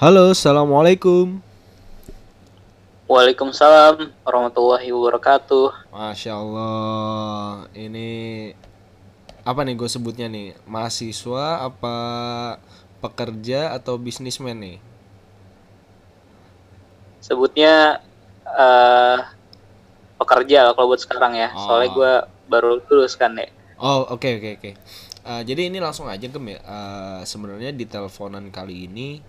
Halo, assalamualaikum. Waalaikumsalam warahmatullahi wabarakatuh. Masya Allah, ini apa nih gue sebutnya nih? Mahasiswa apa pekerja atau bisnismen nih? Sebutnya eh pekerja kalau buat sekarang ya. Soalnya Oh. gue baru lulus kan ya. Oh, oke oke oke. Eh, jadi ini langsung aja Gem ya. Eh, sebenarnya di teleponan kali ini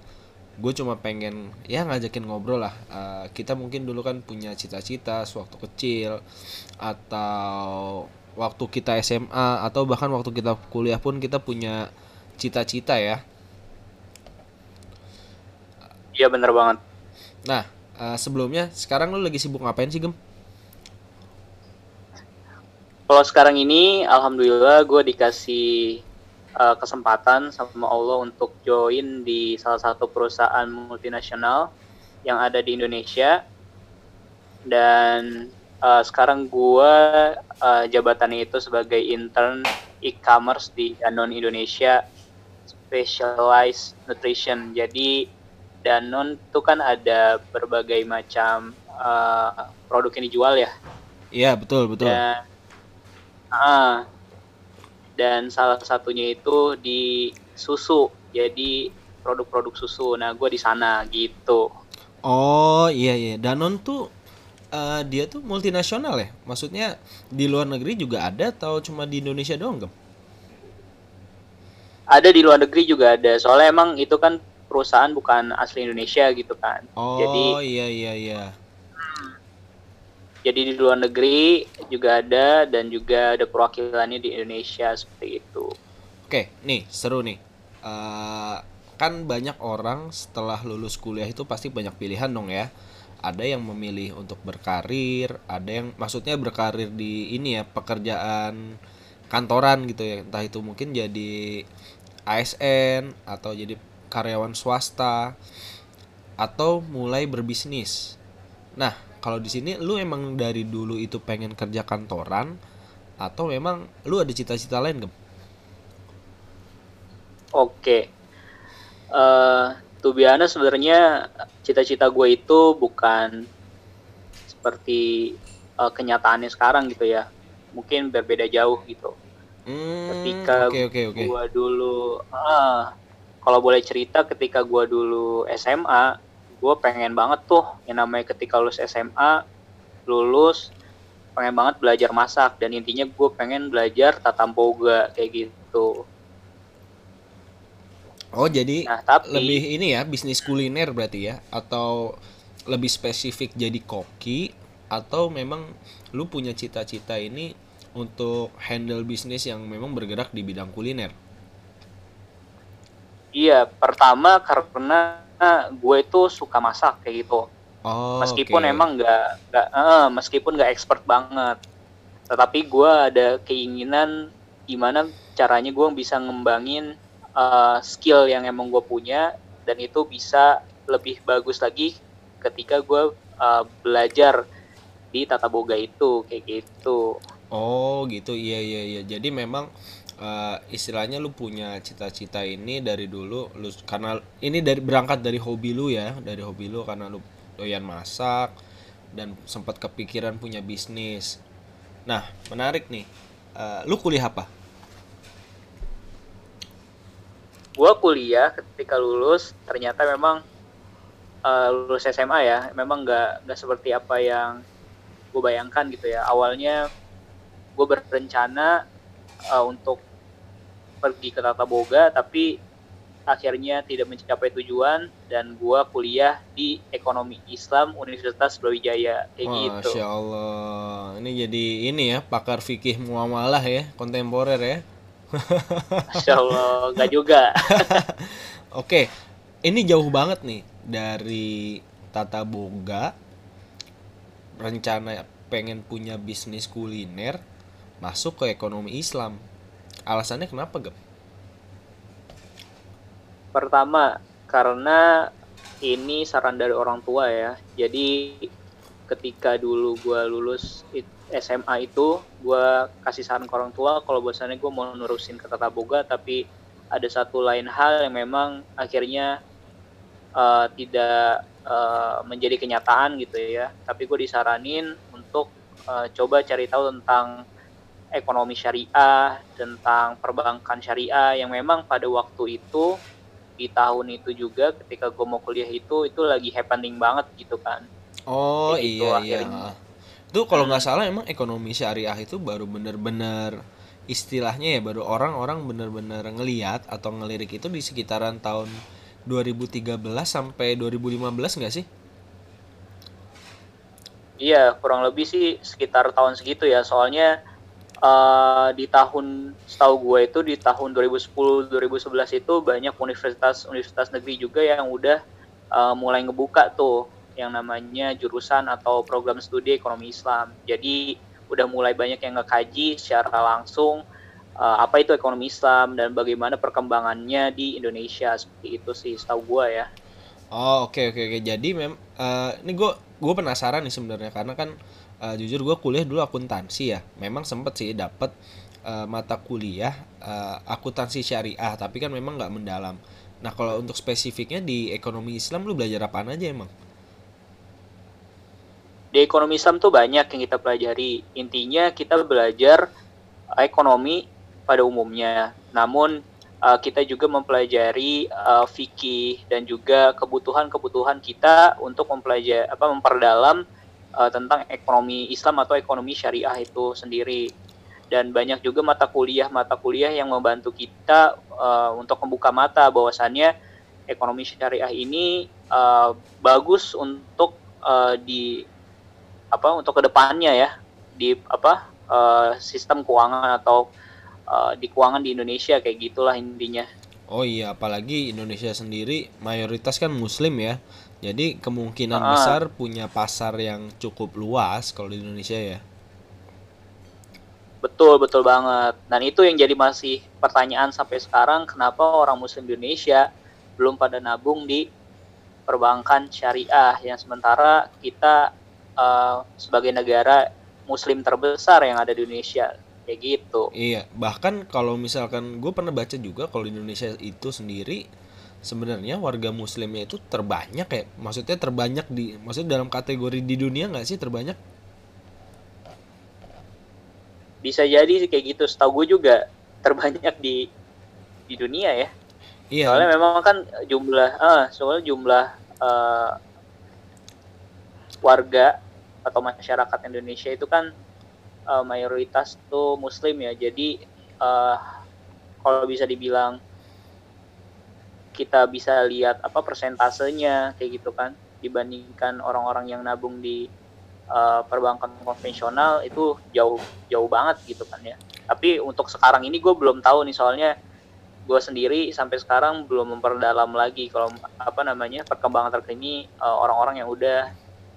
gue cuma pengen ya ngajakin ngobrol lah. Eh, kita mungkin dulu kan punya cita-cita sewaktu kecil atau waktu kita SMA atau bahkan waktu kita kuliah pun kita punya cita-cita ya. Iya bener banget. Nah, eh, sebelumnya sekarang lu lagi sibuk ngapain sih Gem? Kalau sekarang ini, alhamdulillah gue dikasih eh, kesempatan sama Allah untuk join di salah satu perusahaan multinasional yang ada di Indonesia. Dan eh, sekarang gue eh, jabatannya itu sebagai intern e-commerce di Danone Indonesia Specialized Nutrition. Jadi Danone itu kan ada berbagai macam eh, produk yang dijual ya. Iya, betul, betul. Dan ah, dan salah satunya itu di susu. Jadi produk-produk susu. Nah, gue di sana gitu. Oh, iya iya. Danone tuh eh, dia tuh multinasional ya? Maksudnya di luar negeri juga ada atau cuma di Indonesia doang, Gem? Ada di luar negeri juga ada. Soalnya emang itu kan perusahaan bukan asli Indonesia gitu kan. Oh, Jadi iya iya iya. Jadi di luar negeri juga ada dan juga ada perwakilannya di Indonesia seperti itu. Oke, nih seru nih. Eh, kan banyak orang setelah lulus kuliah itu pasti banyak pilihan dong ya. Ada yang memilih untuk berkarir, ada yang maksudnya berkarir di ini ya pekerjaan kantoran gitu ya. Entah itu mungkin jadi ASN atau jadi karyawan swasta atau mulai berbisnis. Nah, kalau di sini lu emang dari dulu itu pengen kerja kantoran atau memang lu ada cita-cita lain, Gem? Oke. Eh to be honest, sebenarnya cita-cita gue itu bukan seperti eh, kenyataannya sekarang gitu ya. Mungkin berbeda jauh gitu. Hmm, Ketika oke oke oke. gua dulu, ah, kalau boleh cerita, ketika gua dulu SMA, gue pengen banget tuh yang namanya ketika lulus SMA, lulus pengen banget belajar masak dan intinya gue pengen belajar tata boga kayak gitu. Oh, jadi Nah tapi lebih ini ya, bisnis kuliner berarti ya atau lebih spesifik jadi koki atau memang lu punya cita-cita ini untuk handle bisnis yang memang bergerak di bidang kuliner? Iya, pertama karena gue itu suka masak kayak gitu. Oh, Meskipun oke. emang nggak nggak eh, meskipun nggak expert banget, tetapi gue ada keinginan gimana caranya gue bisa ngembangin eh, skill yang emang gue punya dan itu bisa lebih bagus lagi ketika gue eh, belajar di tata boga itu kayak gitu. Oh gitu iya iya iya jadi memang eh, istilahnya lu punya cita-cita ini dari dulu lu karena ini dari berangkat dari hobi lu ya dari hobi lu karena lu doyan masak dan sempat kepikiran punya bisnis nah menarik nih Eh, lu kuliah apa Gue kuliah ketika lulus ternyata memang eh, lulus SMA ya, memang nggak nggak seperti apa yang gue bayangkan gitu ya. Awalnya gue berencana eh, untuk pergi ke Tata Boga, tapi akhirnya tidak mencapai tujuan dan gue kuliah di Ekonomi Islam Universitas Brawijaya kayak gitu. Masya Allah ini jadi ini ya pakar fikih muamalah ya kontemporer ya Masya Allah, nggak juga. Oke, ini jauh banget nih dari tata boga, rencana pengen punya bisnis kuliner, masuk ke ekonomi Islam. Alasannya kenapa, Gem? Pertama, karena ini saran dari orang tua ya. Jadi ketika dulu gue lulus SMA itu, gue kasih saran ke orang tua kalau bahwasannya gue mau nurusin ke tata boga, tapi ada satu lain hal yang memang akhirnya uh, tidak uh, menjadi kenyataan gitu ya tapi gue disaranin untuk uh, coba cari tahu tentang ekonomi syariah tentang perbankan syariah yang memang pada waktu itu di tahun itu juga ketika gue mau kuliah itu itu lagi happening banget gitu kan oh gitu iya gitu, iya akhirnya. itu kalau nggak hmm. salah emang ekonomi syariah itu baru bener-bener istilahnya ya baru orang-orang bener-bener ngeliat atau ngelirik itu di sekitaran tahun 2013 sampai 2015 nggak sih? Iya, kurang lebih sih sekitar tahun segitu ya. Soalnya uh, di tahun setahu gue itu di tahun 2010 2011 itu banyak universitas universitas negeri juga yang udah uh, mulai ngebuka tuh yang namanya jurusan atau program studi ekonomi Islam. Jadi udah mulai banyak yang ngekaji secara langsung uh, apa itu ekonomi Islam dan bagaimana perkembangannya di Indonesia seperti itu sih setahu gue ya. Oh oke okay, oke okay, oke okay. jadi mem uh, ini gue gue penasaran nih sebenarnya karena kan uh, jujur gue kuliah dulu akuntansi ya memang sempet sih dapet uh, mata kuliah uh, akuntansi syariah tapi kan memang nggak mendalam. Nah kalau untuk spesifiknya di ekonomi Islam lu belajar apa aja emang? Di ekonomi Islam tuh banyak yang kita pelajari. Intinya kita belajar ekonomi pada umumnya. Namun uh, kita juga mempelajari uh, fikih dan juga kebutuhan-kebutuhan kita untuk mempelajari apa memperdalam uh, tentang ekonomi Islam atau ekonomi syariah itu sendiri. Dan banyak juga mata kuliah-mata kuliah yang membantu kita uh, untuk membuka mata bahwasannya ekonomi syariah ini uh, bagus untuk uh, di apa untuk ke depannya ya di apa uh, sistem keuangan atau uh, di keuangan di Indonesia kayak gitulah intinya. Oh iya, apalagi Indonesia sendiri mayoritas kan Muslim ya, jadi kemungkinan uh, besar punya pasar yang cukup luas kalau di Indonesia ya. Betul betul banget. Dan itu yang jadi masih pertanyaan sampai sekarang, kenapa orang Muslim di Indonesia belum pada nabung di perbankan syariah yang sementara kita uh, sebagai negara Muslim terbesar yang ada di Indonesia kayak gitu iya bahkan kalau misalkan gue pernah baca juga kalau di Indonesia itu sendiri sebenarnya warga muslimnya itu terbanyak ya. Maksudnya terbanyak di maksudnya dalam kategori di dunia nggak sih terbanyak? Bisa jadi sih kayak gitu. Setahu gue juga terbanyak di di dunia ya. Iya. Soalnya memang kan jumlah ah soalnya jumlah uh, warga atau masyarakat Indonesia itu kan uh, mayoritas tuh muslim ya. Jadi uh, kalau bisa dibilang kita bisa lihat apa persentasenya kayak gitu kan dibandingkan orang-orang yang nabung di uh, perbankan konvensional itu jauh jauh banget gitu kan ya tapi untuk sekarang ini gue belum tahu nih soalnya gue sendiri sampai sekarang belum memperdalam lagi kalau apa namanya perkembangan terkini orang-orang uh, yang udah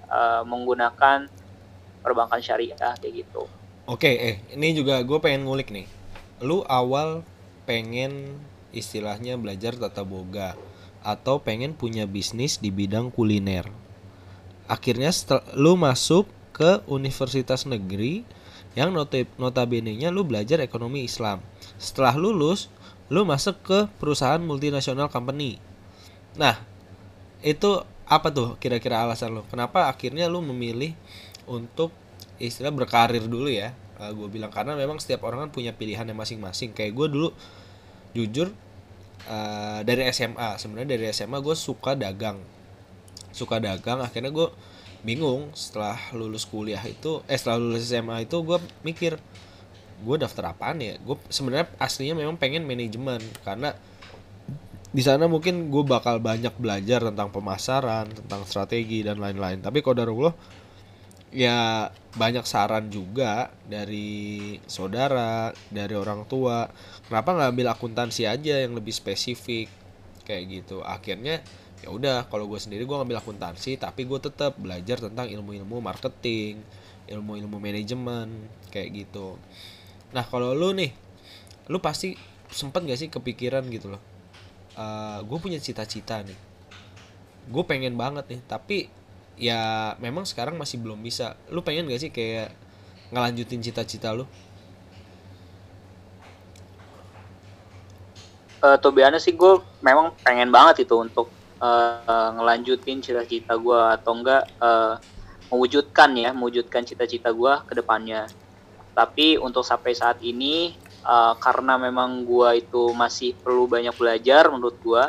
uh, menggunakan perbankan syariah kayak gitu. Oke, eh ini juga gue pengen ngulik nih. Lu awal pengen istilahnya belajar tata boga atau pengen punya bisnis di bidang kuliner. Akhirnya lu masuk ke universitas negeri yang notabene-nya lu belajar ekonomi Islam. Setelah lulus, lu masuk ke perusahaan multinasional company. Nah, itu apa tuh kira-kira alasan lo? Kenapa akhirnya lu memilih untuk istilah berkarir dulu ya uh, eh, gue bilang karena memang setiap orang kan punya pilihannya masing-masing kayak gue dulu jujur uh, dari SMA sebenarnya dari SMA gue suka dagang. Suka dagang akhirnya gue bingung setelah lulus kuliah itu eh setelah lulus SMA itu gue mikir gue daftar apaan ya? Gue sebenarnya aslinya memang pengen manajemen karena di sana mungkin gue bakal banyak belajar tentang pemasaran tentang strategi dan lain-lain. Tapi lo ya banyak saran juga dari saudara dari orang tua. Kenapa nggak ambil akuntansi aja yang lebih spesifik? Kayak gitu. Akhirnya ya udah kalau gue sendiri gue ngambil akuntansi tapi gue tetap belajar tentang ilmu-ilmu marketing ilmu-ilmu manajemen kayak gitu. Nah kalau lu nih lu pasti sempet gak sih kepikiran gitu loh? Uh, gue punya cita-cita nih. Gue pengen banget nih tapi ya memang sekarang masih belum bisa. Lu pengen gak sih kayak ngelanjutin cita-cita lu? Uh, to be honest sih gue memang pengen banget itu untuk uh, ngelanjutin cita-cita gue atau enggak uh, mewujudkan ya mewujudkan cita-cita gue ke depannya. Tapi untuk sampai saat ini uh, karena memang gue itu masih perlu banyak belajar menurut gue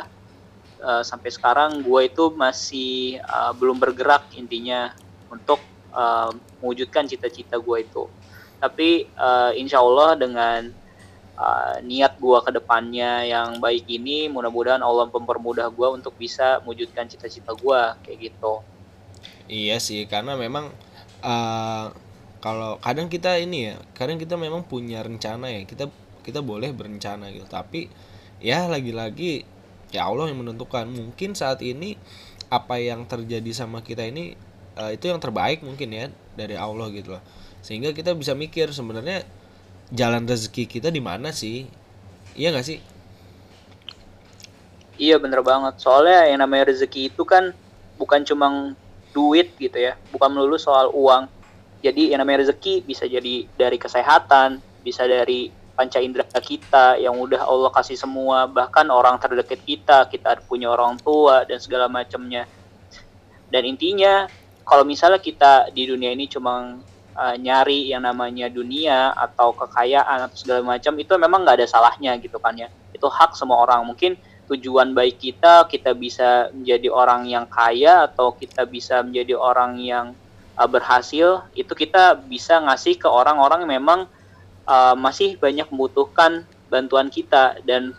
uh, sampai sekarang gue itu masih uh, belum bergerak intinya untuk uh, mewujudkan cita-cita gue itu tapi uh, insya Allah dengan uh, niat gue ke depannya yang baik ini mudah-mudahan Allah mempermudah gue untuk bisa mewujudkan cita-cita gue kayak gitu Iya sih, karena memang uh, kalau kadang kita ini ya, kadang kita memang punya rencana ya, kita kita boleh berencana gitu. Tapi ya lagi-lagi ya Allah yang menentukan. Mungkin saat ini apa yang terjadi sama kita ini uh, itu yang terbaik mungkin ya dari Allah gitu loh. Sehingga kita bisa mikir sebenarnya jalan rezeki kita di mana sih? Iya gak sih? Iya bener banget. Soalnya yang namanya rezeki itu kan bukan cuma duit gitu ya bukan melulu soal uang jadi yang namanya rezeki bisa jadi dari kesehatan bisa dari panca indera kita yang udah Allah kasih semua. Bahkan orang terdekat kita kita punya orang tua dan segala macamnya. Dan intinya kalau misalnya kita di dunia ini cuma uh, nyari yang namanya dunia atau kekayaan atau segala macam itu memang nggak ada salahnya gitu kan ya. Itu hak semua orang. Mungkin tujuan baik kita kita bisa menjadi orang yang kaya atau kita bisa menjadi orang yang uh, berhasil itu kita bisa ngasih ke orang-orang yang memang uh, masih banyak membutuhkan bantuan kita. Dan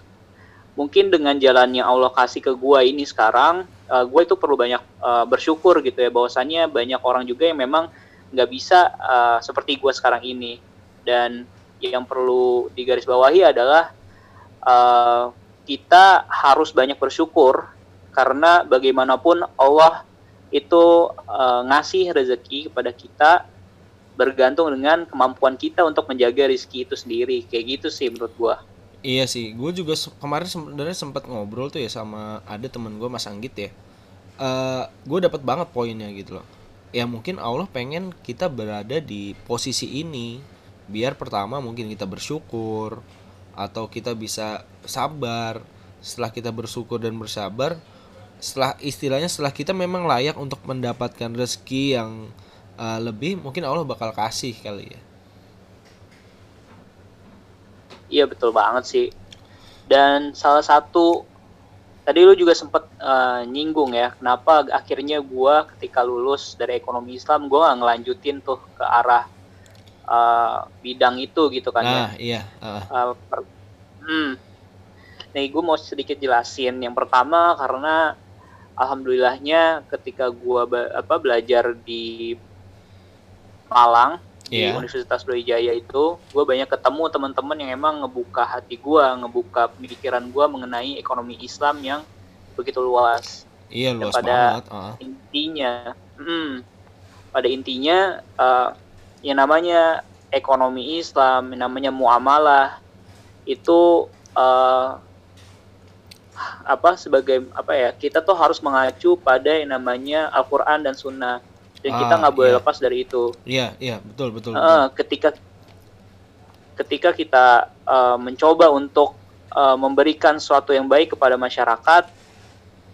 mungkin dengan jalan yang Allah kasih ke gua ini sekarang uh, gua itu perlu banyak uh, bersyukur gitu ya bahwasannya banyak orang juga yang memang nggak bisa uh, seperti gua sekarang ini. Dan yang perlu digarisbawahi adalah uh, kita harus banyak bersyukur karena bagaimanapun Allah itu uh, ngasih rezeki kepada kita bergantung dengan kemampuan kita untuk menjaga rezeki itu sendiri. Kayak gitu sih menurut gua. Iya sih gue juga kemarin sebenarnya sempat ngobrol tuh ya sama ada temen gue mas Anggit ya. Uh, gue dapat banget poinnya gitu loh. Ya mungkin Allah pengen kita berada di posisi ini biar pertama mungkin kita bersyukur atau kita bisa sabar. Setelah kita bersyukur dan bersabar setelah istilahnya setelah kita memang layak untuk mendapatkan rezeki yang uh, lebih mungkin Allah bakal kasih kali ya. Iya betul banget sih. Dan salah satu tadi lu juga sempat uh, nyinggung ya kenapa akhirnya gue ketika lulus dari ekonomi Islam gue nggak ngelanjutin tuh ke arah uh, bidang itu gitu kan nah, ya iya uh. Uh, per, hmm, nih gue mau sedikit jelasin. Yang pertama karena alhamdulillahnya ketika gue apa belajar di Malang yeah. di iya. Universitas Brawijaya itu gue banyak ketemu teman-teman yang emang ngebuka hati gue ngebuka pemikiran gue mengenai ekonomi Islam yang begitu luas iya luas pada banget uh. intinya hmm, pada intinya uh, yang namanya ekonomi Islam yang namanya muamalah itu uh, apa sebagai apa ya kita tuh harus mengacu pada yang namanya Al-Quran dan Sunnah dan ah, kita nggak boleh iya. lepas dari itu. Iya iya betul betul. Uh, betul. Ketika ketika kita uh, mencoba untuk uh, memberikan sesuatu yang baik kepada masyarakat,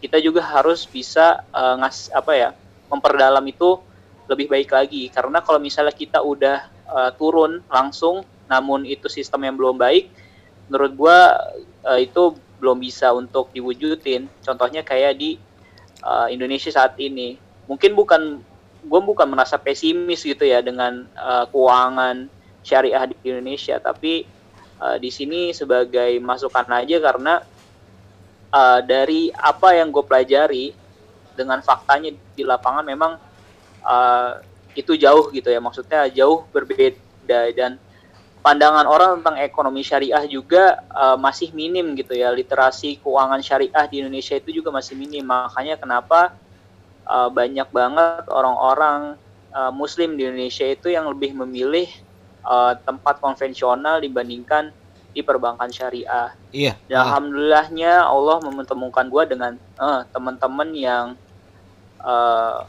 kita juga harus bisa uh, ngas apa ya memperdalam itu lebih baik lagi karena kalau misalnya kita udah uh, turun langsung namun itu sistem yang belum baik menurut gua uh, itu belum bisa untuk diwujudin contohnya kayak di uh, Indonesia saat ini mungkin bukan gue bukan merasa pesimis gitu ya dengan uh, keuangan syariah di Indonesia. Tapi uh, di sini sebagai masukan aja karena uh, dari apa yang gue pelajari dengan faktanya di lapangan memang uh, itu jauh gitu ya. Maksudnya jauh berbeda dan pandangan orang tentang ekonomi syariah juga uh, masih minim gitu ya. Literasi keuangan syariah di Indonesia itu juga masih minim. Makanya kenapa uh, banyak banget orang-orang uh, Muslim di Indonesia itu yang lebih memilih uh, tempat konvensional dibandingkan di perbankan syariah. Iya. Dan uh. alhamdulillahnya Allah mempertemukan gue dengan uh, teman-teman yang uh,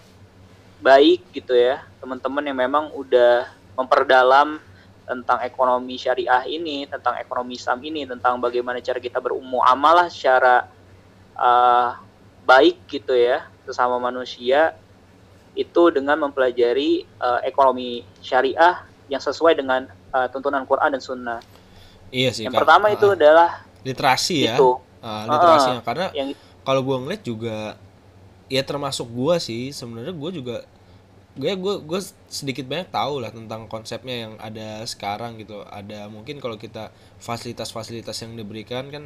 baik gitu ya, teman-teman yang memang udah memperdalam tentang ekonomi syariah ini, tentang ekonomi Islam ini, tentang bagaimana cara kita amalah secara uh, baik gitu ya sesama manusia itu dengan mempelajari uh, ekonomi syariah yang sesuai dengan uh, tuntunan Quran dan Sunnah. Iya sih. Yang pertama uh, itu adalah literasi ya. Itu. Uh, literasi uh, karena yang kalau gue ngeliat juga ya termasuk gue sih sebenarnya gue juga gue gue gue sedikit banyak tahu lah tentang konsepnya yang ada sekarang gitu ada mungkin kalau kita fasilitas-fasilitas yang diberikan kan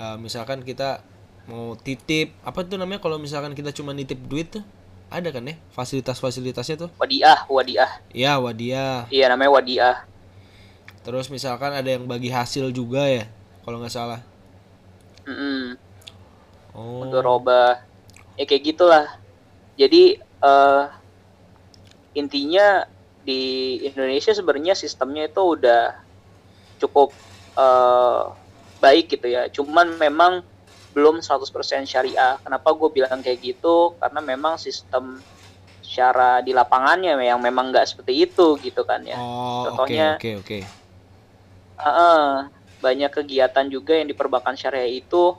uh, misalkan kita mau titip apa tuh namanya kalau misalkan kita cuma nitip duit tuh ada kan ya fasilitas-fasilitasnya tuh? Wadiah wadiah. Iya wadiah. Iya namanya wadiah. Terus misalkan ada yang bagi hasil juga ya kalau nggak salah. Mm -hmm. oh. Untuk roba. Ya kayak gitulah. Jadi uh, intinya di Indonesia sebenarnya sistemnya itu udah cukup uh, baik gitu ya. Cuman memang belum 100% syariah. Kenapa gue bilang kayak gitu? Karena memang sistem secara di lapangannya yang memang nggak seperti itu gitu kan ya. Oh, Contohnya, oke okay, oke okay, okay. uh, banyak kegiatan juga yang di perbankan syariah itu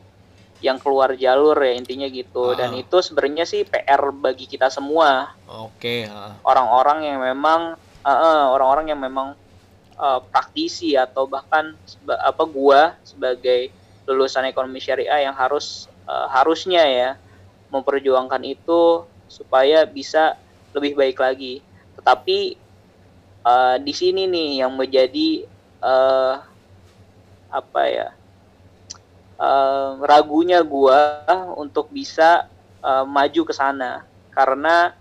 yang keluar jalur ya intinya gitu. Uh. Dan itu sebenarnya sih PR bagi kita semua. Oke. Okay, uh. Orang-orang yang memang uh, orang-orang yang memang uh, praktisi atau bahkan apa gua sebagai lulusan ekonomi syariah yang harus uh, harusnya ya memperjuangkan itu supaya bisa lebih baik lagi. Tetapi uh, di sini nih yang menjadi uh, apa ya uh, ragunya gua untuk bisa uh, maju ke sana. Karena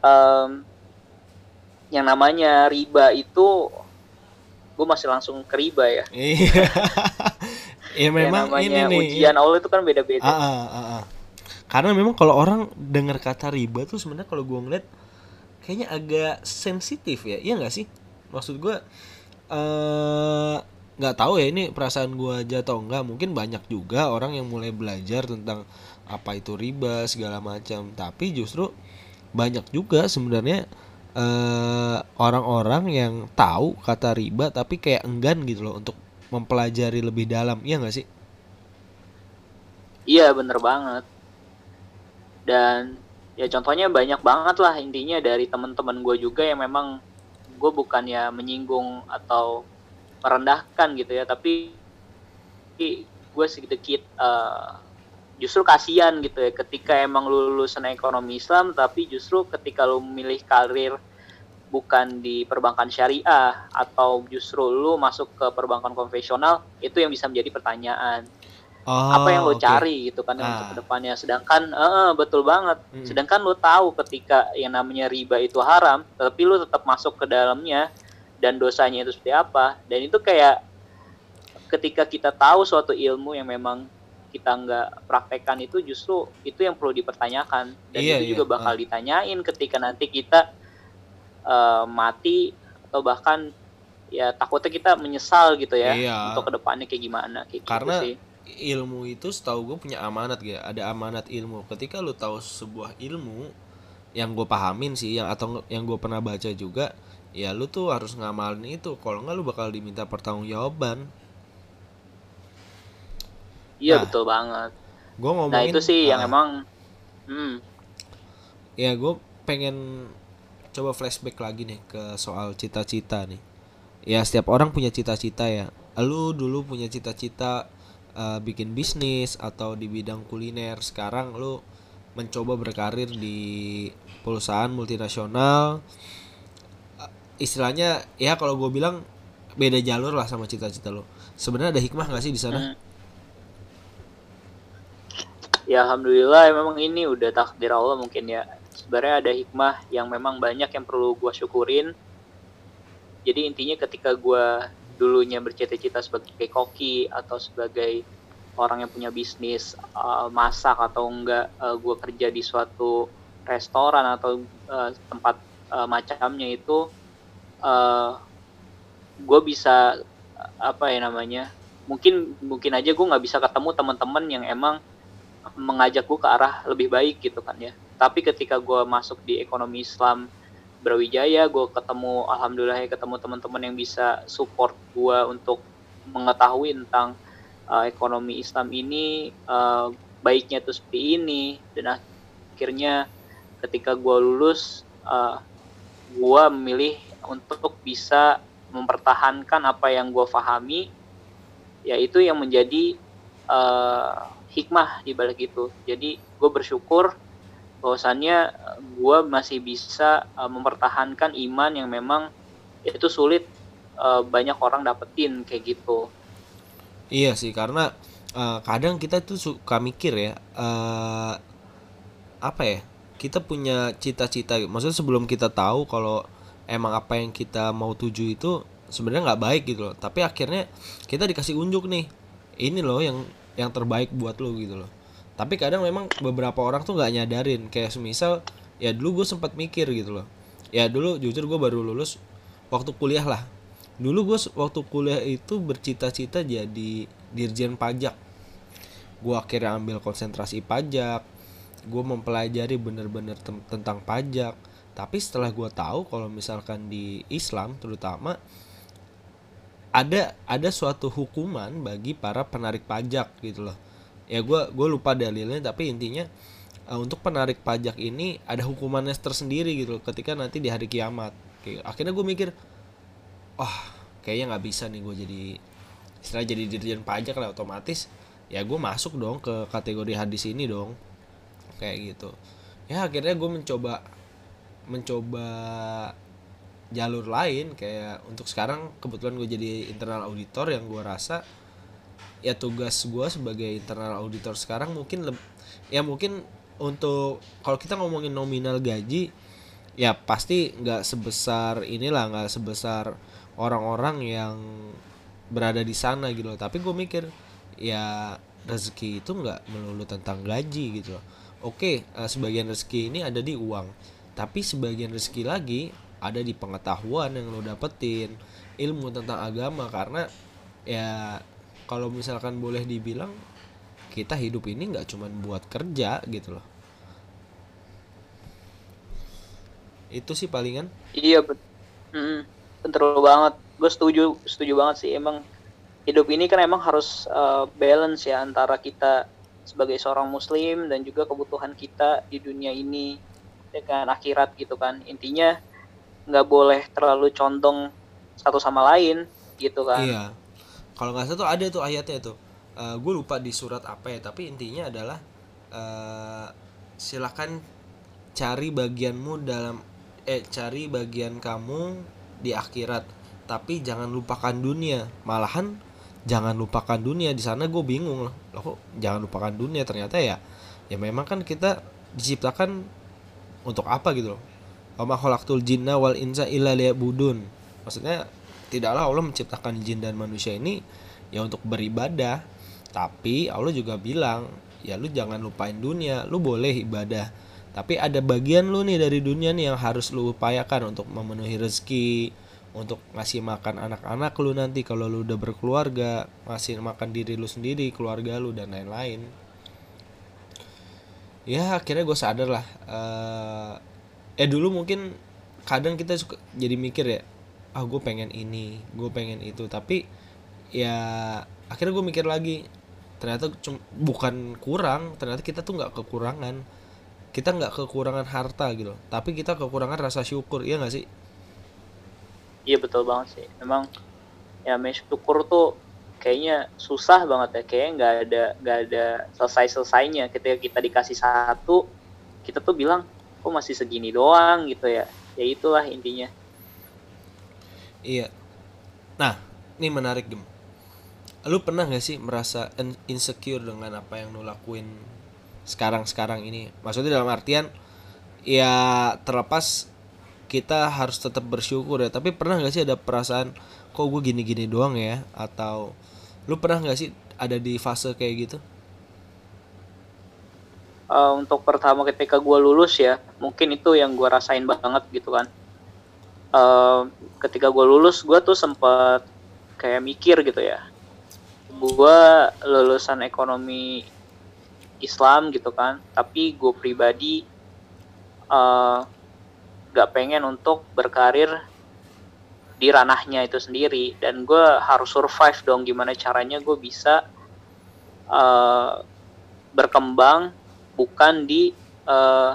um, yang namanya riba itu gue masih langsung ke riba ya. Iya ya memang ini nih. ujian Allah itu kan beda-beda. Ah, ah, ah, ah. karena memang kalau orang dengar kata riba tuh sebenarnya kalau gue ngeliat kayaknya agak sensitif ya. Iya nggak sih? Maksud gue eh, nggak uh, tahu ya ini perasaan gue aja atau enggak mungkin banyak juga orang yang mulai belajar tentang apa itu riba segala macam. Tapi justru banyak juga sebenarnya eh, orang-orang yang tahu kata riba tapi kayak enggan gitu loh untuk mempelajari lebih dalam iya nggak sih? Iya bener banget. Dan ya contohnya banyak banget lah intinya dari teman-teman gue juga yang memang gue bukan ya menyinggung atau merendahkan gitu ya tapi gue sedikit uh, justru kasihan gitu ya ketika emang lu lulusan ekonomi Islam tapi justru ketika lu memilih karir bukan di perbankan syariah atau justru lu masuk ke perbankan konvensional itu yang bisa menjadi pertanyaan oh, apa yang lo okay. cari gitu kan ah. untuk ke depannya sedangkan uh, betul banget hmm. sedangkan lo tahu ketika yang namanya riba itu haram tapi lo tetap masuk ke dalamnya dan dosanya itu seperti apa dan itu kayak ketika kita tahu suatu ilmu yang memang kita nggak praktekkan itu justru itu yang perlu dipertanyakan dan iya, itu iya. juga bakal uh. ditanyain ketika nanti kita uh, mati atau bahkan ya takutnya kita menyesal gitu ya iya. untuk ke depannya kayak gimana kayak gitu karena gitu sih. ilmu itu setahu gue punya amanat gitu ada amanat ilmu ketika lu tahu sebuah ilmu yang gue pahamin sih yang atau yang gue pernah baca juga ya lu tuh harus ngamalin itu kalau nggak lu bakal diminta pertanggungjawaban iya nah, betul banget gue ngomongin nah itu sih uh, yang ah. emang hmm. ya gue pengen coba flashback lagi nih ke soal cita-cita nih. Ya setiap orang punya cita-cita ya. Lu dulu punya cita-cita uh, bikin bisnis atau di bidang kuliner. Sekarang lu mencoba berkarir di perusahaan multinasional. Uh, istilahnya ya kalau gue bilang beda jalur lah sama cita-cita lo sebenarnya ada hikmah gak sih di sana? Hmm. ya alhamdulillah memang ini udah takdir Allah mungkin ya sebenarnya ada hikmah yang memang banyak yang perlu gue syukurin. Jadi intinya ketika gue dulunya bercita-cita sebagai koki atau sebagai orang yang punya bisnis uh, masak atau enggak uh, gue kerja di suatu restoran atau uh, tempat uh, macamnya itu uh, gue bisa apa ya namanya mungkin mungkin aja gue nggak bisa ketemu teman-teman yang emang mengajak gue ke arah lebih baik gitu kan ya tapi ketika gue masuk di ekonomi Islam Brawijaya gue ketemu alhamdulillah ya ketemu teman-teman yang bisa support gue untuk mengetahui tentang uh, ekonomi Islam ini uh, baiknya tuh seperti ini. Dan akhirnya ketika gue lulus uh, gue memilih untuk bisa mempertahankan apa yang gue pahami yaitu yang menjadi uh, hikmah di balik itu. Jadi gue bersyukur bahwasannya gue masih bisa uh, mempertahankan iman yang memang itu sulit uh, banyak orang dapetin kayak gitu. Iya sih karena uh, kadang kita tuh suka mikir ya uh, apa ya kita punya cita-cita maksudnya sebelum kita tahu kalau emang apa yang kita mau tuju itu sebenarnya nggak baik gitu loh. Tapi akhirnya kita dikasih unjuk nih ini loh yang yang terbaik buat lo gitu loh tapi kadang memang beberapa orang tuh nggak nyadarin. Kayak semisal ya dulu gue sempat mikir gitu loh. Ya dulu jujur gue baru lulus waktu kuliah lah. Dulu gue waktu kuliah itu bercita-cita jadi dirjen pajak. Gue akhirnya ambil konsentrasi pajak. Gue mempelajari bener-bener tentang pajak. Tapi setelah gue tahu kalau misalkan di Islam terutama ada ada suatu hukuman bagi para penarik pajak gitu loh ya gue gue lupa dalilnya tapi intinya uh, untuk penarik pajak ini ada hukumannya tersendiri gitu ketika nanti di hari kiamat. Kayak, akhirnya gue mikir wah oh, kayaknya nggak bisa nih gue jadi istilah jadi dirjen pajak lah otomatis. Ya gue masuk dong ke kategori hadis ini dong. Kayak gitu. Ya akhirnya gue mencoba mencoba jalur lain kayak untuk sekarang kebetulan gue jadi internal auditor yang gue rasa ya tugas gue sebagai internal auditor sekarang mungkin ya mungkin untuk kalau kita ngomongin nominal gaji ya pasti nggak sebesar inilah nggak sebesar orang-orang yang berada di sana gitu loh. Tapi gue mikir ya rezeki itu nggak melulu tentang gaji gitu loh. Oke uh, sebagian rezeki ini ada di uang tapi sebagian rezeki lagi ada di pengetahuan yang lo dapetin ilmu tentang agama. Karena ya kalau misalkan boleh dibilang kita hidup ini nggak cuma buat kerja gitu loh. Itu sih palingan. Iya bet. Mm, betul banget. Gue setuju setuju banget sih. Emang hidup ini kan emang harus uh, balance ya antara kita sebagai seorang muslim dan juga kebutuhan kita di dunia ini dengan akhirat gitu kan. Intinya nggak boleh terlalu condong satu sama lain gitu kan. Iya kalau nggak salah tuh ada tuh ayatnya tuh. Uh, eh, gue lupa di surat apa ya tapi intinya adalah uh, silakan cari bagianmu dalam eh cari bagian kamu di akhirat. Tapi jangan lupakan dunia. Malahan jangan lupakan dunia. Di sana gue bingung loh kok jangan lupakan dunia? Ternyata ya ya memang kan kita diciptakan untuk apa gitu loh? Wa khalaqtul jinna wal insa illa liya'budun. Maksudnya tidaklah Allah menciptakan jin dan manusia ini ya untuk beribadah. Tapi Allah juga bilang ya lu jangan lupain dunia lu boleh ibadah. Tapi ada bagian lu nih dari dunia nih yang harus lu upayakan untuk memenuhi rezeki untuk ngasih makan anak-anak lu nanti kalau lu udah berkeluarga ngasih makan diri lu sendiri keluarga lu dan lain-lain. Ya akhirnya gue sadar lah uh, eh dulu mungkin kadang kita suka jadi mikir ya ah gue pengen ini gue pengen itu. Tapi ya akhirnya gue mikir lagi ternyata bukan kurang ternyata kita tuh nggak kekurangan. Kita nggak kekurangan harta gitu tapi kita kekurangan rasa syukur iya nggak sih? Iya betul banget sih. Memang ya syukur tuh kayaknya susah banget ya. Kayaknya nggak ada nggak ada selesai selesainya ketika kita dikasih satu kita tuh bilang kok masih segini doang? gitu ya. Ya itulah intinya Iya. Nah, ini menarik gem. Lu pernah gak sih merasa insecure dengan apa yang lu lakuin sekarang-sekarang ini? Maksudnya dalam artian ya terlepas kita harus tetap bersyukur ya. Tapi pernah gak sih ada perasaan kok gue gini-gini doang ya? Atau lu pernah gak sih ada di fase kayak gitu? Uh, untuk pertama ketika gue lulus ya, mungkin itu yang gue rasain banget gitu kan uh, ketika gue lulus gue tuh sempat kayak mikir gitu ya. Gue lulusan ekonomi Islam gitu kan tapi gue pribadi uh, gak pengen untuk berkarir di ranahnya itu sendiri. Dan gue harus survive dong gimana caranya gue bisa uh, berkembang bukan di uh,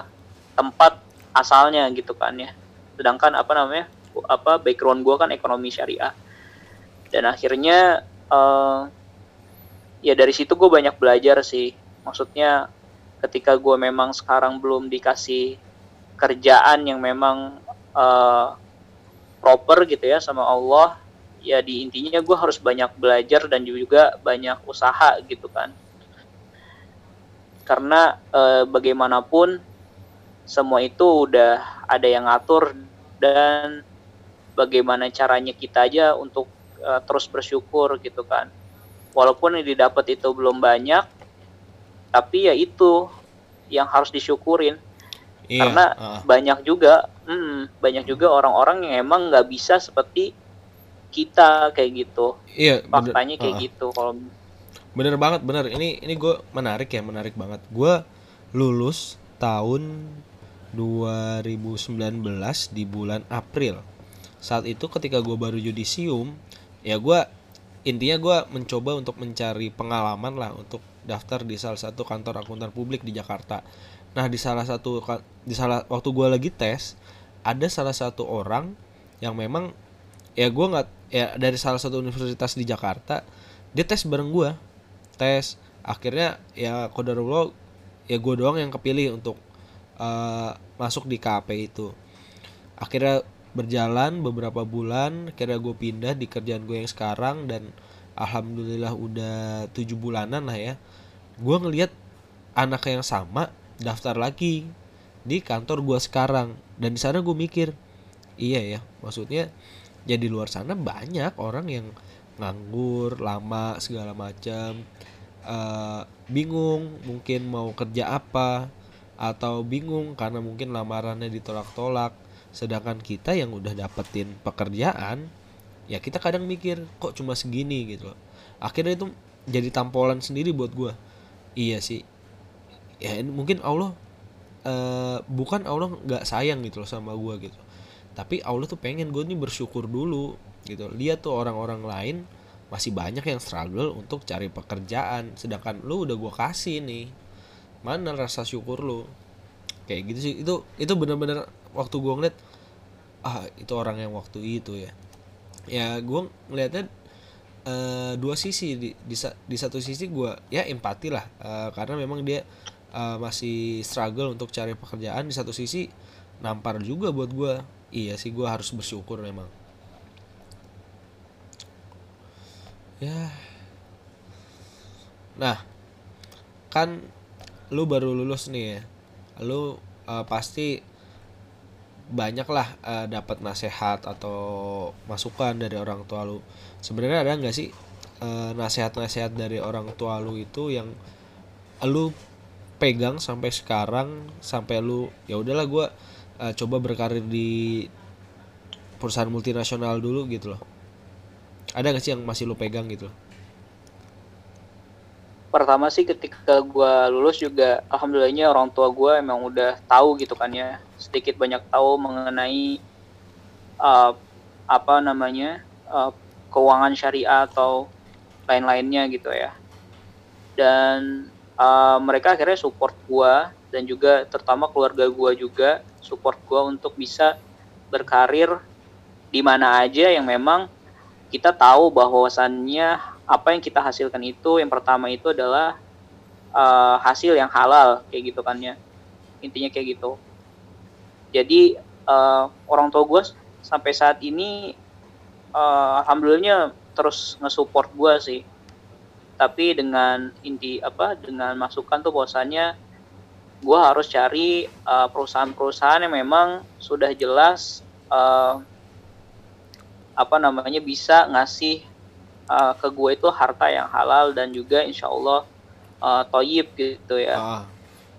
tempat asalnya gitu kan ya sedangkan apa namanya apa background gue kan ekonomi syariah. Dan akhirnya uh, ya dari situ gue banyak belajar sih. Maksudnya ketika gue memang sekarang belum dikasih kerjaan yang memang uh, proper gitu ya sama Allah ya di intinya gue harus banyak belajar dan juga banyak usaha gitu kan. Karena e, bagaimanapun semua itu udah ada yang ngatur dan bagaimana caranya kita aja untuk e, terus bersyukur gitu kan. Walaupun yang didapat itu belum banyak tapi ya itu yang harus disyukurin. Iya, karena uh. banyak juga hmm, banyak juga orang-orang yang emang nggak bisa seperti kita kayak gitu. Iya faktanya kayak uh. gitu kalau bener banget bener. Ini ini gue menarik ya menarik banget. Gue lulus tahun 2019 di bulan April. Saat itu ketika gue baru yudisium ya gue intinya gue mencoba untuk mencari pengalaman lah untuk daftar di salah satu kantor akuntan publik di Jakarta. Nah di salah satu di salah waktu gue lagi tes ada salah satu orang yang memang ya gue nggak ya dari salah satu universitas di Jakarta dia tes bareng gue tes akhirnya ya kodarullah ya gue doang yang kepilih untuk uh, masuk di KP itu. Akhirnya berjalan beberapa bulan akhirnya gue pindah di kerjaan gue yang sekarang dan alhamdulillah udah tujuh bulanan lah ya. Gue ngelihat anak yang sama daftar lagi di kantor gue sekarang dan di sana gue mikir iya ya maksudnya ya luar sana banyak orang yang nganggur lama segala macam uh, bingung mungkin mau kerja apa atau bingung karena mungkin lamarannya ditolak-tolak. Sedangkan kita yang udah dapetin pekerjaan ya kita kadang mikir kok cuma segini? gitu loh. Akhirnya itu jadi tampolan sendiri buat gue iya sih. Ya mungkin Allah uh, bukan Allah nggak sayang gitu loh sama gue gitu. Tapi Allah tuh pengen gue nih bersyukur dulu gitu. Lihat tuh orang-orang lain masih banyak yang struggle untuk cari pekerjaan. Sedangkan lu udah gue kasih nih mana rasa syukur lu? Kayak gitu sih. Itu itu bener-bener waktu gue ngeliat ah itu orang yang waktu itu ya. Ya gue ngeliatnya uh, dua sisi. Di, di di satu sisi gue ya empati lah uh, karena memang dia uh, masih struggle untuk cari pekerjaan. Di satu sisi nampar juga buat gue iya sih gue harus bersyukur memang. Ya. Nah kan lu baru lulus nih ya. Lu uh, pasti banyak lah uh, dapat nasihat atau masukan dari orang tua lu. Sebenarnya ada nggak sih uh, nasihat-nasihat dari orang tua lu itu yang lu pegang sampai sekarang sampai lu ya udahlah gue uh, coba berkarir di perusahaan multinasional dulu gitu loh. Ada gak sih yang masih lo pegang gitu pertama sih ketika gue lulus juga alhamdulillahnya orang tua gue emang udah tahu gitu kan ya. Sedikit banyak tahu mengenai uh, apa namanya uh, keuangan syariah atau lain-lainnya gitu ya. Dan uh, mereka akhirnya support gue dan juga terutama keluarga gue juga support gue untuk bisa berkarir di mana aja yang memang kita tahu bahwasannya apa yang kita hasilkan itu yang pertama itu adalah uh, hasil yang halal kayak gitu kan ya. Intinya kayak gitu. Jadi uh, orang tua gue sampai saat ini uh, alhamdulillahnya terus nge-support gue sih. Tapi dengan inti apa dengan masukan tuh bahwasannya gue harus cari perusahaan-perusahaan yang memang sudah jelas uh, apa namanya bisa ngasih uh, ke gue itu harta yang halal dan juga insya Allah uh, toyib gitu ya. Ah,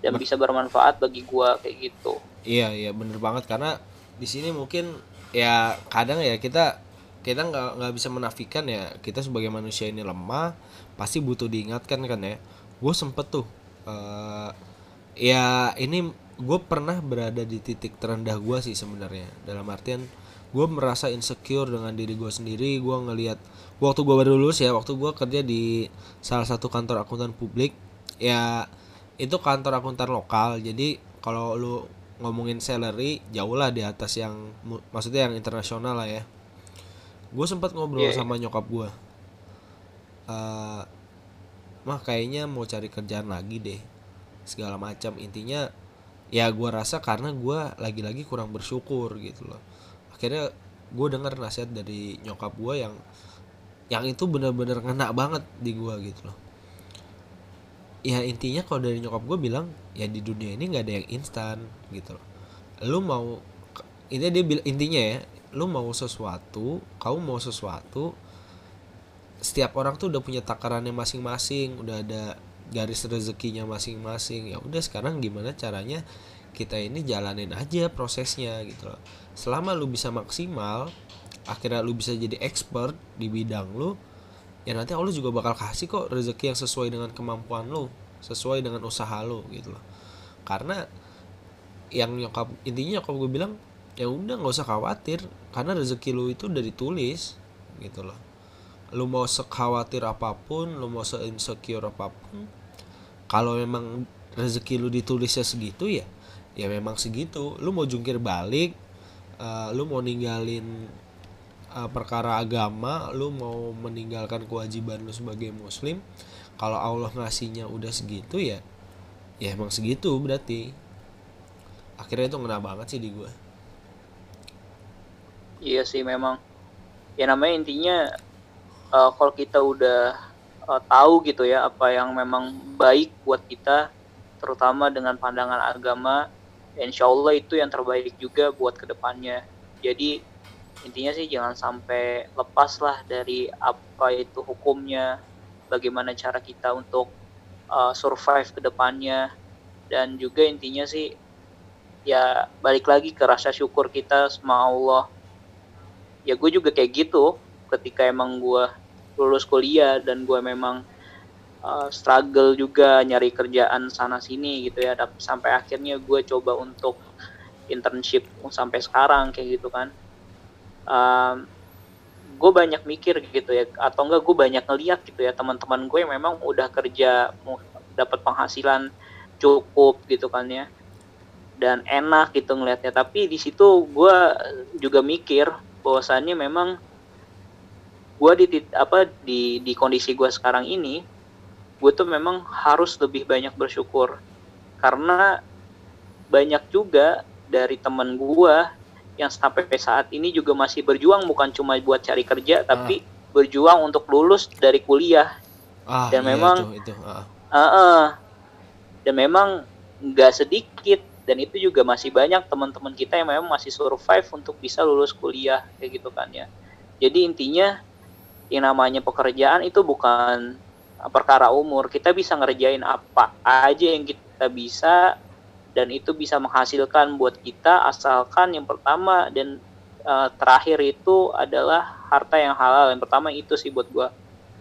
dan bisa bermanfaat bagi gue kayak gitu. Iya iya bener banget. Karena di sini mungkin ya kadang ya kita kita nggak nggak bisa menafikan ya kita sebagai manusia ini lemah pasti butuh diingatkan kan ya. Gue sempet tuh uh, ya ini gue pernah berada di titik terendah gue sih sebenarnya. Dalam artian gue merasa insecure dengan diri gue sendiri. Gue ngelihat waktu gue baru lulus ya waktu gue kerja di salah satu kantor akuntan publik ya itu kantor akuntan lokal. Jadi kalau lu ngomongin salary jauh lah di atas yang maksudnya yang internasional lah ya. Gue sempat ngobrol Iya, iya. sama nyokap gue Eh, mah kayaknya mau cari kerjaan lagi deh segala macam. Intinya ya gua rasa karena gua lagi-lagi kurang bersyukur gitu loh akhirnya gue denger nasihat dari nyokap gua yang yang itu bener-bener ngena banget di gua gitu loh. Ya intinya kalau dari nyokap gue bilang ya di dunia ini nggak ada yang instan gitu loh. Lu mau intinya dia bil- intinya ya lu mau sesuatu kamu mau sesuatu setiap orang tuh udah punya takarannya masing-masing udah ada garis rezekinya masing-masing. Ya udah sekarang gimana caranya kita ini jalanin aja prosesnya gitu loh selama lu bisa maksimal akhirnya lu bisa jadi expert di bidang lu ya nanti Allah juga bakal kasih kok rezeki yang sesuai dengan kemampuan lu sesuai dengan usaha lu gitu loh. Karena yang nyokap intinya nyokap gue bilang ya udah nggak usah khawatir karena rezeki lu itu udah ditulis gitu loh. Lu mau sekhawatir apa pun lu mau se-insecure apa pun kalau memang rezeki lu ditulisnya segitu ya ya memang segitu. Lu mau jungkir balik eh, lu mau ninggalin eh, perkara agama lu mau meninggalkan kewajiban lu sebagai muslim kalau Allah ngasihnya udah segitu ya ya emang segitu berarti akhirnya itu ngena banget sih di gue Iya sih memang. Ya namanya intinya eh, kalau kita udah eh, tahu gitu ya apa yang memang baik buat kita, terutama dengan pandangan agama, insya Allah itu yang terbaik juga buat ke depannya. Jadi intinya sih jangan sampai lepas lah dari apa itu hukumnya, bagaimana cara kita untuk eh, survive ke depannya, dan juga intinya sih ya balik lagi ke rasa syukur kita sama Allah ya gue juga kayak gitu ketika emang gue lulus kuliah dan gue memang uh, struggle juga nyari kerjaan sana sini gitu ya. Sampai akhirnya gue coba untuk internship sampai sekarang kayak gitu kan. Um, gue banyak mikir gitu ya atau enggak gue banyak ngeliat gitu ya teman-teman gue memang udah kerja dapat penghasilan cukup gitu kan ya dan enak gitu ngelihatnya tapi di situ gue juga mikir bahwasannya memang gue di apa di di kondisi gue sekarang ini gue tuh memang harus lebih banyak bersyukur karena banyak juga dari temen gue yang sampai saat ini juga masih berjuang bukan cuma buat cari kerja tapi berjuang untuk lulus dari kuliah ah Dan iya memang- itu, itu ah. Heeh. dan memang nggak sedikit dan itu juga masih banyak teman-teman kita yang memang masih survive untuk bisa lulus kuliah kayak gitu kan ya jadi intinya yang namanya pekerjaan itu bukan perkara umur kita bisa ngerjain apa aja yang kita bisa dan itu bisa menghasilkan buat kita asalkan yang pertama dan eh, terakhir itu adalah harta yang halal. Yang pertama itu sih buat gua.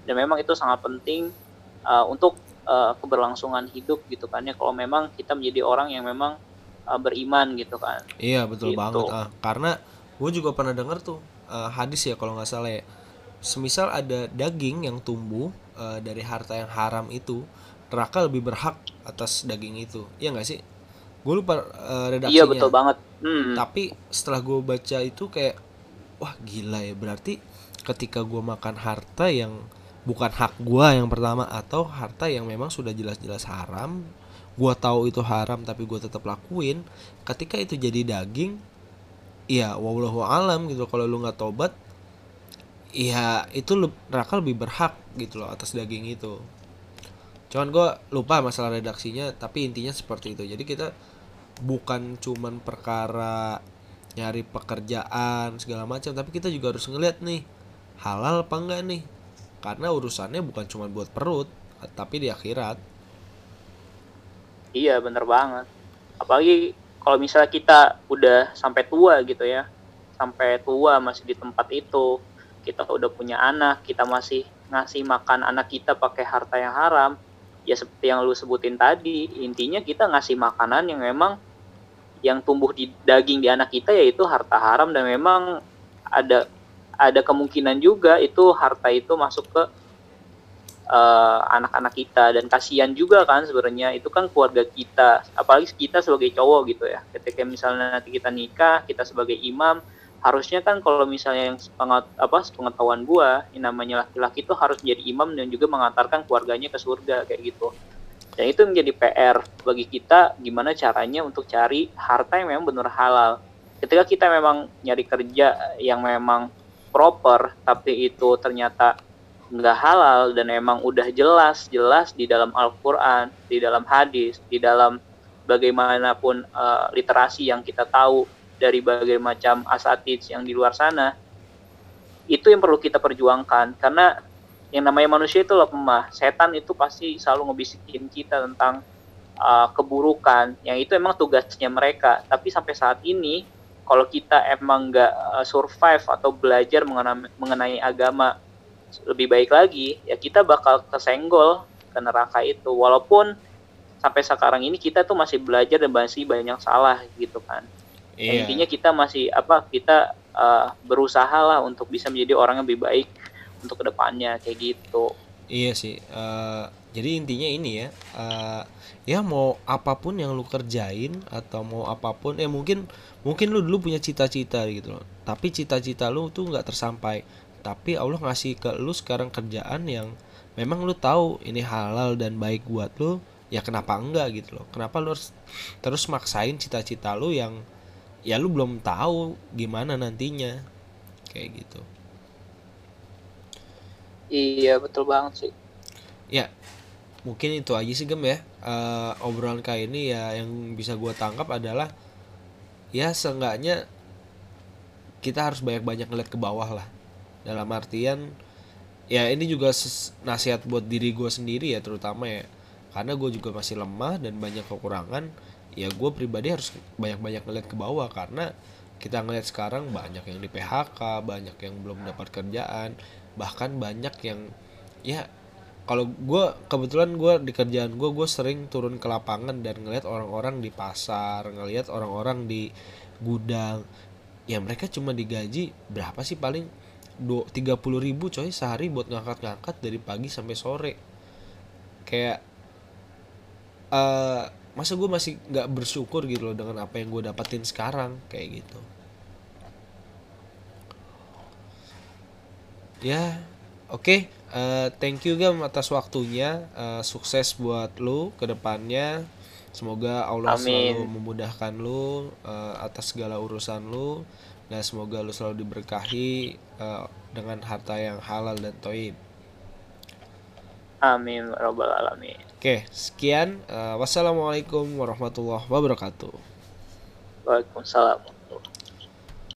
Dan memang itu sangat penting eh, untuk eh, keberlangsungan hidup gitu kan ya. Kalau memang kita menjadi orang yang memang eh, beriman gitu kan. Iya betul Gitu. banget ah. Karena gue juga pernah dengar tuh eh, hadis ya kalau nggak salah ya. Semisal ada daging yang tumbuh eh, dari harta yang haram itu neraka lebih berhak atas daging itu. Iya nggak sih? Gue lupa eh, redaksinya. Iya betul banget. Hmm. tapi setelah gue baca itu kayak wah gila ya. Berarti ketika gue makan harta yang bukan hak gue yang pertama atau harta yang memang sudah jelas-jelas haram gue tahu itu haram tapi gue tetap lakuin ketika itu jadi daging ya wallahu alam gitu. Kalau lu nggak tobat ya itu neraka lebih berhak gitu loh atas daging itu. Cuman gue lupa masalah redaksinya tapi intinya seperti itu. Jadi kita bukan cuman perkara nyari pekerjaan segala macam tapi kita juga harus ngeliat nih halal apa enggak nih? Karena urusannya bukan cuma buat perut tapi di akhirat. Iya bener banget. Apalagi kalau misalnya kita udah sampai tua gitu ya, sampai tua masih di tempat itu, kita udah punya anak, kita masih ngasih makan anak kita pakai harta yang haram, ya seperti yang lu sebutin tadi, intinya kita ngasih makanan yang memang yang tumbuh di daging di anak kita yaitu harta haram dan memang ada ada kemungkinan juga itu harta itu masuk ke uh, anak-anak kita. Dan kasihan juga kan sebenarnya itu kan keluarga kita apalagi kita sebagai cowok gitu ya. Ketika misalnya nanti kita nikah kita sebagai imam harusnya kan kalau misalnya yang sepengat, apa pengetahuan gua yang namanya laki-laki itu harus menjadi imam dan juga mengantarkan keluarganya ke surga kayak gitu. Dan itu menjadi PR bagi kita gimana caranya untuk cari harta yang memang benar halal. Ketika kita memang nyari kerja yang memang proper tapi itu ternyata nggak halal dan emang udah jelas jelas di dalam Al-Quran, di dalam hadis, di dalam bagaimanapun uh, literasi yang kita tahu dari berbagai macam asatid yang di luar sana, itu yang perlu kita perjuangkan karena yang namanya manusia itu lemah. Setan itu pasti selalu ngebisikin kita tentang uh, keburukan, yang itu emang tugasnya mereka. Tapi sampai saat ini, kalau kita emang nggak uh, survive atau belajar mengenai, mengenai agama lebih baik lagi ya kita bakal kesenggol ke neraka itu walaupun sampai sekarang ini kita tuh masih belajar dan masih banyak salah gitu kan ya, intinya kita masih apa kita uh, berusaha lah untuk bisa menjadi orang yang lebih baik untuk ke depannya kayak gitu. Iya sih uh, jadi intinya ini ya uh, ya mau apa pun yang lu kerjain atau mau apa pun ya mungkin mungkin lu dulu punya cita-cita gitu loh. Tapi cita-cita lu tuh nggak tersampai. Tapi Allah ngasih ke lu sekarang kerjaan yang memang lu tahu ini halal dan baik buat lu ya kenapa enggak gitu loh. Kenapa lu harus terus maksain cita-cita lu yang ya lu belum tahu gimana nantinya. Kayak gitu. Iya betul banget sih. Ya mungkin itu aja sih gem ya. Uh, obrolan kayak ini ya yang bisa gue tangkap adalah ya seenggaknya kita harus banyak-banyak ngeliat ke bawah lah. Dalam artian ya ini juga nasihat buat diri gue sendiri ya terutama ya. Karena gue juga masih lemah dan banyak kekurangan ya gue pribadi harus banyak-banyak ngeliat ke bawah karena kita ngeliat sekarang banyak yang di PHK banyak yang belum dapat kerjaan bahkan banyak yang ya kalau gue kebetulan gue di kerjaan gue gue sering turun ke lapangan dan ngeliat orang-orang di pasar ngeliat orang-orang di gudang. Ya mereka cuma digaji berapa sih paling? Tiga puluh ribu coy sehari buat ngangkat-ngangkat dari pagi sampai sore. Kayak uh, masa gue masih nggak bersyukur gitu loh dengan apa yang gue dapetin sekarang? Kayak gitu. Ya oke. Okay. uh, thank you gam atas waktunya. Uh, sukses buat lu ke depannya semoga Allah Amin. selalu memudahkan lu uh, atas segala urusan lu. Dan semoga lu selalu diberkahi uh, dengan harta yang halal dan toib. Amin robbal alamin oke sekian. Uh, wassalamualaikum warahmatullahi wabarakatuh. Waalaikumsalam